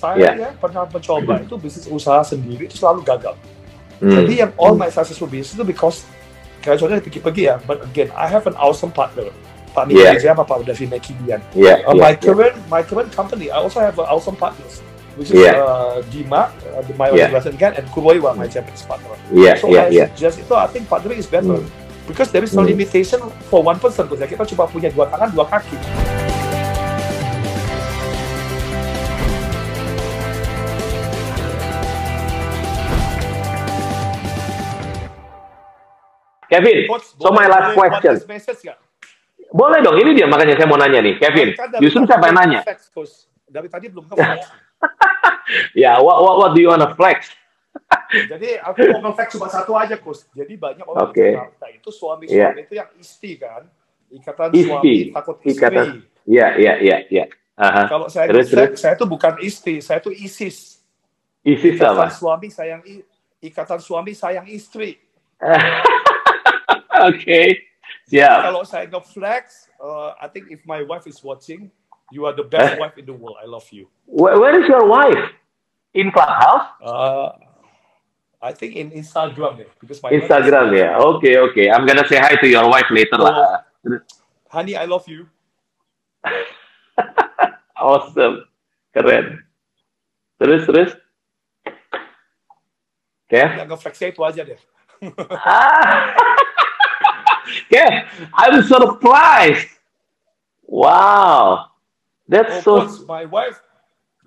saya Yeah. ya pernah mencoba itu bisnis usaha sendiri itu selalu gagal. Hmm. Jadi yang all my successful business itu because kayak contohnya pergi-pergi ya, but again I have an awesome partner. Pak Yeah. Niki siapa Pak Davina Kidian. Yeah, Uh, yeah, my yeah. current my current company I also have an awesome partners, which is Yeah. uh, Dima, uh, the- my Yeah. Gan, and Kuroiwa, my Japanese partner. Yeah, So yeah, I yeah. suggest itu I think partnering is better Hmm. because there is no Hmm. limitation for one person. Because kita cuma punya dua tangan, dua kaki. Kevin, Coach, so my last question. Boleh dong, ini dia makanya saya mau nanya nih, Kevin. Justru siapa yang nanya? flex. Dari tadi belum. Ya, what, what, what do you wanna flex? Jadi aku mau nge-flex cuma satu aja, Coach. Jadi banyak orang Oke. di Jakarta itu suami-suami Iya. itu yang isti kan. Ikatan Isti. suami takut istri. Ikatan. Iya, iya, iya, iya. Kalau saya Terus, nge-flex, terus? saya itu bukan isti, saya itu ISIS. Isis Ikatan apa? suami sayang ikatan suami sayang istri. Oke, siap. Kalau saya nge-flex, uh, I think if my wife is watching, you are the best wife in the world. I love you. Where, where is your wife? In Clubhouse? Uh, I think in Instagram deh, because my Instagram is- ya. Oke, oke. I'm gonna say hi to your wife later lah. Honey, I love you. Awesome. Keren. Terus, terus. Kev? Yang nge-flexnya itu aja deh. Ah. Kev, I'm surprised. Wow. That's Oh, so... my wife,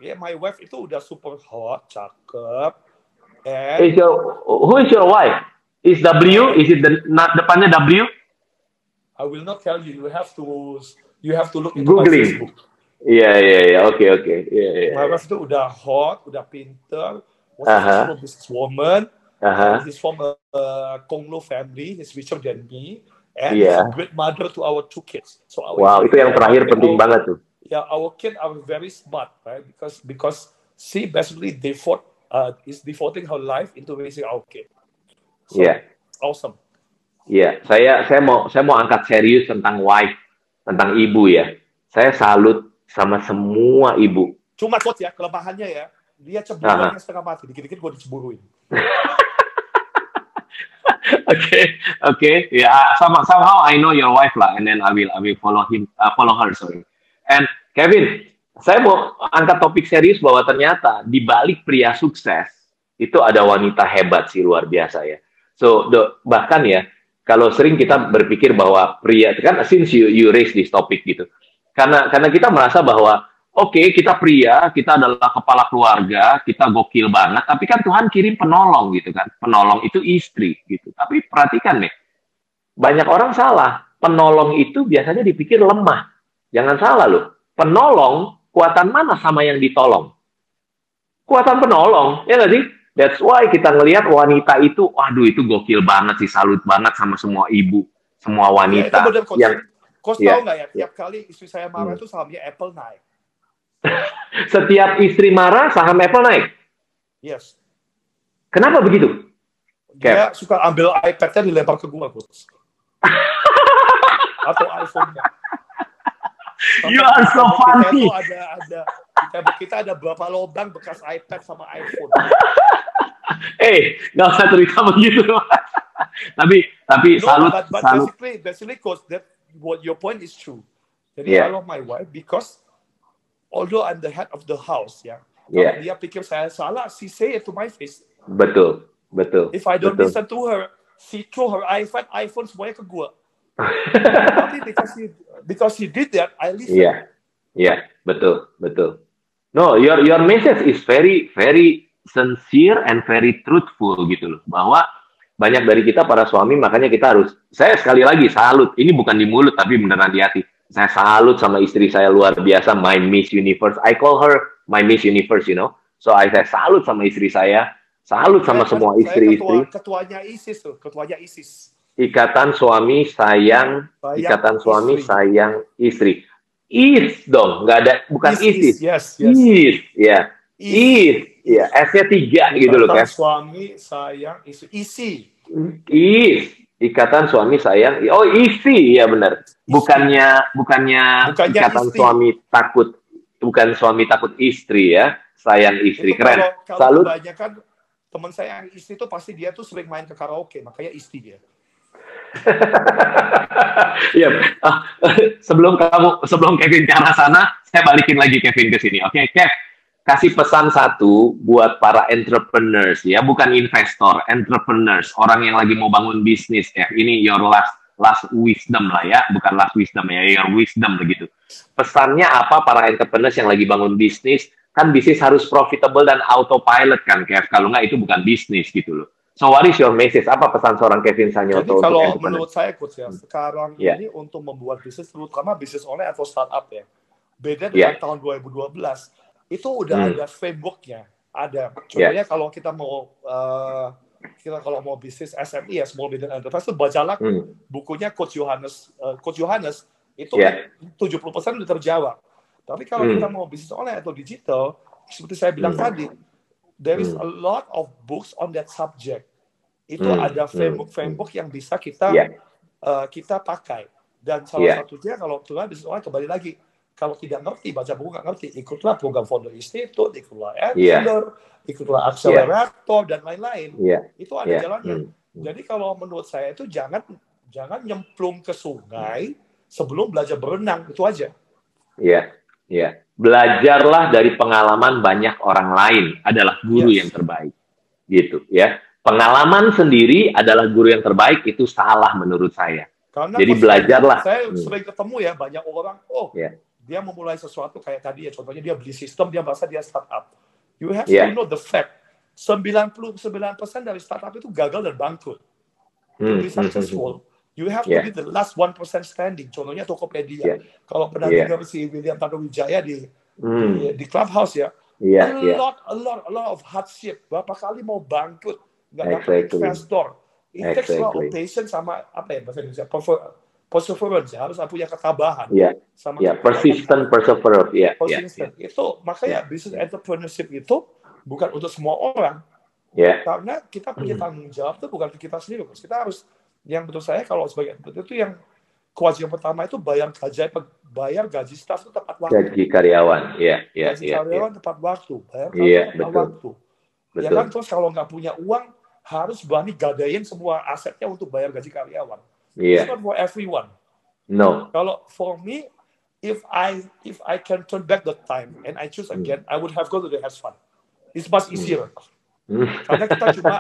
yeah, my wife itu udah super hot, cakep, and Is your, who is your wife? Is W? Is it the, not depannya W? I will not tell you. You have to, you have to look into my Googling. Facebook. Iya, iya, iya. Oke, oke. Iya, iya. My wife itu udah hot, udah pinter, was Aha. a businesswoman. Aha. He's from a, a Konglo family. He's richer than me, and Yeah. he's a great mother to our two kids. So our, Wow, itu yang terakhir penting banget tuh. Yeah, our kids are very smart, right? Because because she basically devote uh, is devoting her life into raising our kid. So, Iya. Awesome. Iya, saya saya mau saya mau angkat serius tentang wife, tentang ibu ya. Saya salut sama semua ibu. Cuma coach ya kelemahannya ya, dia cemburuannya setengah mati. Dikit-dikit gue dicemburuin. Oke, oke. Ya, sama somehow I know your wife lah, and then I will I will follow him, uh, follow her sorry. And Kevin, saya mau angkat topik serius bahwa ternyata di balik pria sukses itu ada wanita hebat sih luar biasa ya. So the, bahkan ya kalau sering kita berpikir bahwa pria kan since you you raise this topic gitu. Karena karena kita merasa bahwa oke kita pria, kita adalah kepala keluarga, kita gokil banget, tapi kan Tuhan kirim penolong gitu kan. Penolong itu istri gitu. Tapi perhatikan nih. Banyak orang salah. Penolong itu biasanya dipikir lemah. Jangan salah loh. Penolong kuatan mana sama yang ditolong? Kuatan penolong, ya nggak sih? That's why kita ngelihat wanita itu, waduh itu gokil banget sih, salut banget sama semua ibu, semua Ya, wanita itu benar coach. yang Coach Iya, tahu nggak ya, tiap kali istri saya marah Hmm. itu sahamnya Apple naik. setiap istri marah saham Apple naik. Yes. Kenapa begitu? Dia suka ambil iPad-nya dilempar ke gua, coach. Atau iPhone-nya. You are so Kita funny. itu ada ada kita, kita ada berapa lubang bekas iPad sama iPhone. Eh, nggak usah cerita begitu. tapi tapi No, salut but, but salut. basically, basically, coach, that what your point is true. Jadi Yeah. I love my wife because although I'm the head of the house, ya, Yeah. kalau dia pikir saya salah, she say it to my face. Betul, betul. If I don't betul. listen to her, she throw her iPad, iPhone semuanya ke gua. Tapi because he because he did that, I listen. Iya, iya, betul, betul. No, your your message is very very sincere and very truthful gitu loh. Bahwa banyak dari kita para suami makanya kita harus saya sekali lagi salut. Ini bukan di mulut tapi beneran di hati. Saya salut sama istri saya luar biasa, my Miss Universe. I call her my Miss Universe, you know. So I saya salut sama istri saya, salut sama Saya- semua istri-istri. ketua, ketuanya ISIS tuh, ketuanya ISIS. Ikatan suami sayang, Sayang ikatan suami istri. sayang istri. Is dong, nggak ada, bukan ISIS, isis. yes, yes. Is, ya. Is, ya. S-nya tiga gitu loh, kan. Suami sayang istri. Isi. Is, ikatan suami sayang. Oh, isi, ya benar. Bukannya, bukannya, Bukannya ikatan istri. suami takut, bukan suami takut istri ya. sayang istri Itu keren. kalau, kalau Salut. kebanyakan teman saya yang istri itu pasti dia tuh sering main ke karaoke, makanya istri dia. Ah, sebelum kamu sebelum Kevin ke arah sana, saya balikin lagi Kevin ke sini. Oke, Kev. Kasih pesan satu buat para entrepreneurs ya, bukan investor, entrepreneurs, orang yang lagi mau bangun bisnis, Kev. Ini your last last wisdom lah ya, bukan last wisdom ya, your wisdom begitu. Pesannya apa para entrepreneurs yang lagi bangun bisnis? Kan bisnis harus profitable dan autopilot kan, Kev. Kalau nggak itu bukan bisnis gitu loh. So what is your message? Apa pesan seorang Kevin Jadi Sanyoto untuk kalau entrepreneurs? menurut saya coach ya, sekarang Yeah. ini untuk membuat bisnis terutama bisnis online atau startup ya. Beda Yeah. dengan tahun 2012, itu udah Hmm. ada frameworknya, ada. Contohnya kalau kita mau uh, kita kalau mau bisnis SME ya, small business enterprise itu bacalah Hmm. bukunya Coach Yohanes, uh, Coach Yohanes itu Yeah. 70% udah terjawab. Tapi kalau Hmm. kita mau bisnis online atau digital, seperti saya bilang Hmm. tadi, there is Hmm. a lot of books on that subject. Itu Hmm. ada Hmm. framework-framework yang bisa kita Yeah. uh, kita pakai. Dan salah Yeah. satunya kalau tuh bisnis online kembali lagi, kalau tidak ngerti baca buku nggak ngerti, ikutlah program Founder Institute, ikutlah Yeah. Adler, ikutlah Accelerator dan lain-lain. Iya. Itu ada Iya. jalannya. Hmm. Jadi kalau menurut saya itu jangan jangan nyemplung ke sungai sebelum belajar berenang itu aja. Iya, iya. Belajarlah dari pengalaman banyak orang lain adalah guru Yes. yang terbaik. Gitu, ya. Pengalaman sendiri adalah guru yang terbaik itu salah menurut saya. Karena Jadi belajarlah. Saya Hmm. sering ketemu ya banyak orang, oh Iya. Dia memulai sesuatu kayak tadi ya, contohnya dia beli sistem, dia merasa dia startup. You have Iya. to know the fact. 99% dari startup itu gagal dan bangkrut. To Hmm, be hmm, hmm, successful, you have Yeah. to be the last 1% standing. Contohnya Tokopedia. Yeah. Kalau pernah Yeah. dengar si William Tanuwijaya di, hmm. di, di Clubhouse ya, Iya, a iya. lot, a lot, a lot of hardship. Berapa kali mau bangkrut, nggak dapat Exactly. investor. It takes a lot of Exactly. patience sama apa ya bahasa Indonesia, perseverance. Ya. Harus punya ketabahan. Iya, Sama iya. kekuatan. Persistent, perseverance. Iya, iya. Persistent. Itu makanya business entrepreneurship itu bukan untuk semua orang. Iya, Karena kita punya Hmm. tanggung jawab itu bukan ke kita sendiri. Bos. Kita harus yang menurut saya kalau sebagai entrepreneur itu yang kewajiban pertama itu bayar gaji bayar gaji staff itu tepat waktu. gaji karyawan. Iya, iya, gaji iya. iya. karyawan tepat waktu, bayar karyawan tepat betul. waktu. Ya Betul. kan terus kalau nggak punya uang harus berani gadain semua asetnya untuk bayar gaji karyawan. It's Iya. not for everyone. No. Kalau for me, if I if I can turn back the time and I choose again, I would have go to the hedge fund. It's much easier. Hmm. Karena kita cuma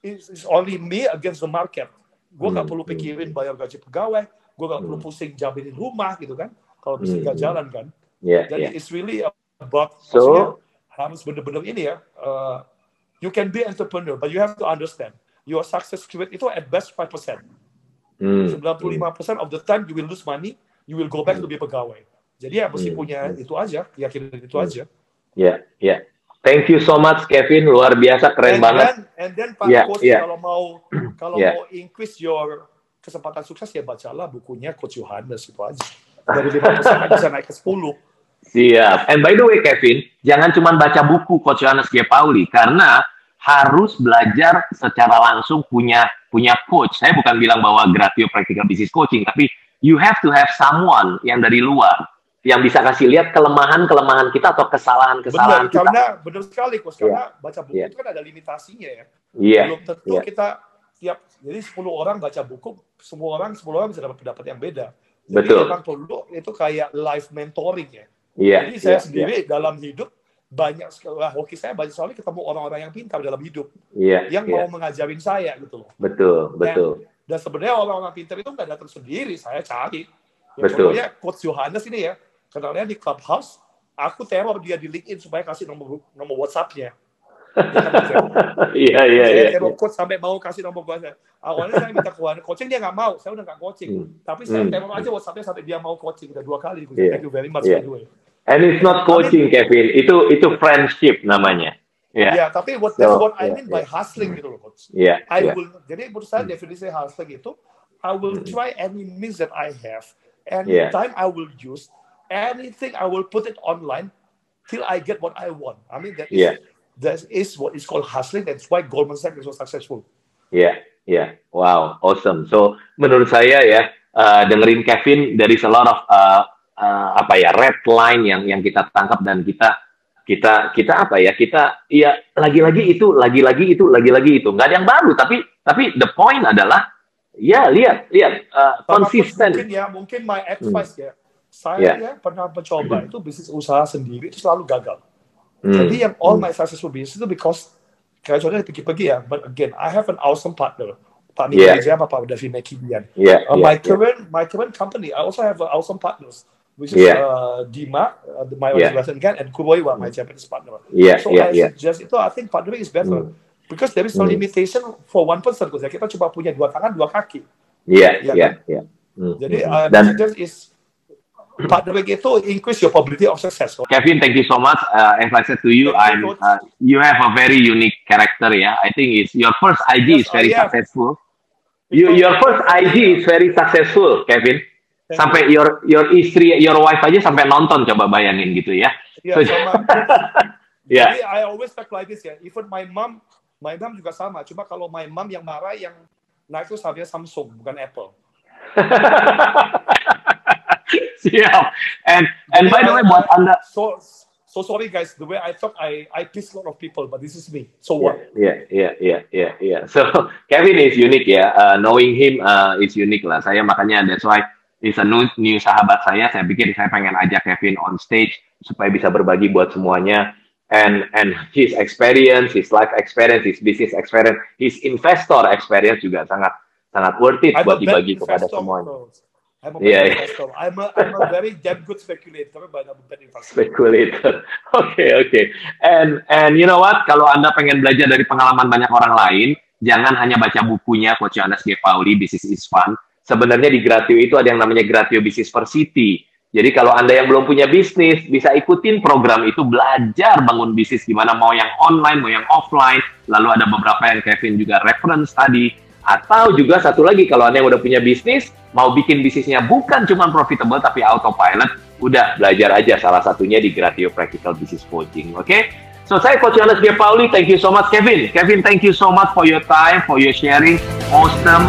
it's, it's only me against the market. Gue nggak Hmm, perlu hmm. pikirin bayar gaji pegawai, gue nggak perlu Hmm. pusing jaminin rumah gitu kan. Kalau Hmm, nggak hmm. jalan kan. Iya, Jadi iya. it's really about So- harus benar-benar ini ya. uh, you can be entrepreneur, but you have to understand your success rate itu at best 5%. Hmm. 95% of the time you will lose money, you will go back to be pegawai. Jadi ya mesti Hmm. punya Hmm. itu aja, keyakinan itu Hmm. aja. Iya, iya. Thank you so much Kevin, luar biasa keren and banget. Then, and then Pak Yeah, Coach yeah. kalau mau kalau Yeah. mau increase your kesempatan sukses ya bacalah bukunya Coach Yohanes itu aja. Dari 5% kan bisa naik ke 10. Siap. And by the way, Kevin, jangan cuma baca buku Coach Yohanes G. Pauli, karena harus belajar secara langsung punya punya coach. Saya bukan bilang bahwa Gratio Practical Business Coaching, tapi you have to have someone yang dari luar yang bisa kasih lihat kelemahan-kelemahan kita atau kesalahan-kesalahan kita. karena benar sekali Coach. Karena baca buku Yeah. itu kan ada limitasinya ya. Iya, Belum tentu iya. kita tiap jadi 10 orang baca buku, semua orang 10 orang bisa dapat pendapat yang beda. Jadi Betul. memang perlu itu kayak live mentoring ya. iya, Jadi saya iya, sendiri dalam hidup banyak sekali, wah, hoki saya banyak sekali ketemu orang-orang yang pintar dalam hidup iya, yang iya. mau mengajarin saya gitu loh. Betul, betul. Dan sebenarnya orang-orang pintar itu nggak datang sendiri, saya cari. Ya, Betul. Contohnya Coach Yohanes ini ya, kenalnya di Clubhouse, aku teror dia di LinkedIn supaya kasih nomor nomor WhatsApp-nya. Iya, iya, saya iya. teror coach sampai mau kasih nomor WhatsApp. Awalnya saya minta ke coaching dia nggak mau, saya udah nggak coaching. Hmm. Tapi saya Hmm. teror aja WhatsApp-nya sampai dia mau coaching udah dua kali. Iya. Thank you very much Iya. by the way. And it's not coaching, Kevin. Itu itu friendship namanya. Ya, tapi what that's So, what I yeah, mean by yeah. hustling gitu loh coach. iya, I iya. will jadi menurut saya definisi hustling itu I will Hmm. try any means that I have Yeah. anytime I will use anything I will put it online till I get what I want. I mean that is Yeah. that is what is called hustling. That's why Goldman Sachs is so successful. Iya, iya. Wow, awesome. So, menurut saya ya, uh, dengerin Kevin, there is a lot of uh, uh, apa ya red line yang yang kita tangkap dan kita kita kita apa ya kita ya lagi-lagi itu lagi-lagi itu lagi-lagi itu nggak ada yang baru tapi tapi the point adalah ya lihat lihat uh, konsisten mungkin ya mungkin my advice hmm. ya saya Yeah. ya pernah mencoba itu bisnis usaha sendiri itu selalu gagal Hmm. jadi yang all Hmm. my successful business itu because kayak contohnya pergi-pergi ya but again I have an awesome partner Pak Miko Yeah. Wijaya Pak Davi Mekidian ya Uh, ya, my ya. current my current company, I also have uh, awesome partners, which is Yeah. uh, Dima, uh, the- my Yeah. Western again, and Kuboiwa, my Japanese partner. Iya, so iya, I iya. suggest itu, I think partnering is better Hmm. because there is no Hmm. limitation for one person. Because kita cuma punya dua tangan, dua kaki. Iya, Ya iya. Hmm, Jadi hmm. uh, dan suggest is partnering itu increase your probability of success. Kevin, thank you so much. Uh, as I said to you, Thank you, I'm Coach. uh, you have a very unique character. Yeah, I think it's your first IG is Yes, very I am. successful. You, your first IG is very successful, Kevin. Sampai your your istri, your wife aja sampai nonton. Coba bayangin gitu ya. Yeah, So- sama. Ya. Jadi I always talk like this ya. Even my mom, my mom juga sama. Cuma kalau my mom yang marah yang naik itu seharusnya Samsung bukan Apple. Siap. And and by the way, buat anda, So so sorry guys, the way I talk, I I please a lot of people, but this is me. So what? Yeah, yeah, yeah, yeah, yeah. So Kevin is unique ya. Uh, knowing him uh, is unique lah. Saya makanya that's why is a new, new sahabat saya. Saya pikir saya pengen ajak Kevin on stage supaya bisa berbagi buat semuanya. And and his experience, his life experience, his business experience, his investor experience juga sangat sangat worth it I'm buat dibagi kepada semuanya. I'm a Yeah, yeah. investor. I'm a I'm a very damn good speculator, but I'm a bad investor. Speculator. Oke, oke. And and you know what? Kalau Anda pengen belajar dari pengalaman banyak orang lain, jangan hanya baca bukunya Coach Yohanes G. Pauli, Business is Fun. Sebenarnya di Gratio itu ada yang namanya Gratio Business per City. Jadi kalau Anda yang belum punya bisnis, bisa ikutin program itu belajar bangun bisnis gimana mau yang online, mau yang offline. Lalu ada beberapa yang Kevin juga reference tadi. Atau juga satu lagi kalau Anda yang udah punya bisnis, mau bikin bisnisnya bukan cuma profitable tapi autopilot, udah belajar aja salah satunya di Gratio Practical Business Coaching, oke? So saya Coach Yohanes. Pauli, thank you so much Kevin. Kevin, thank you so much for your time, for your sharing. Awesome.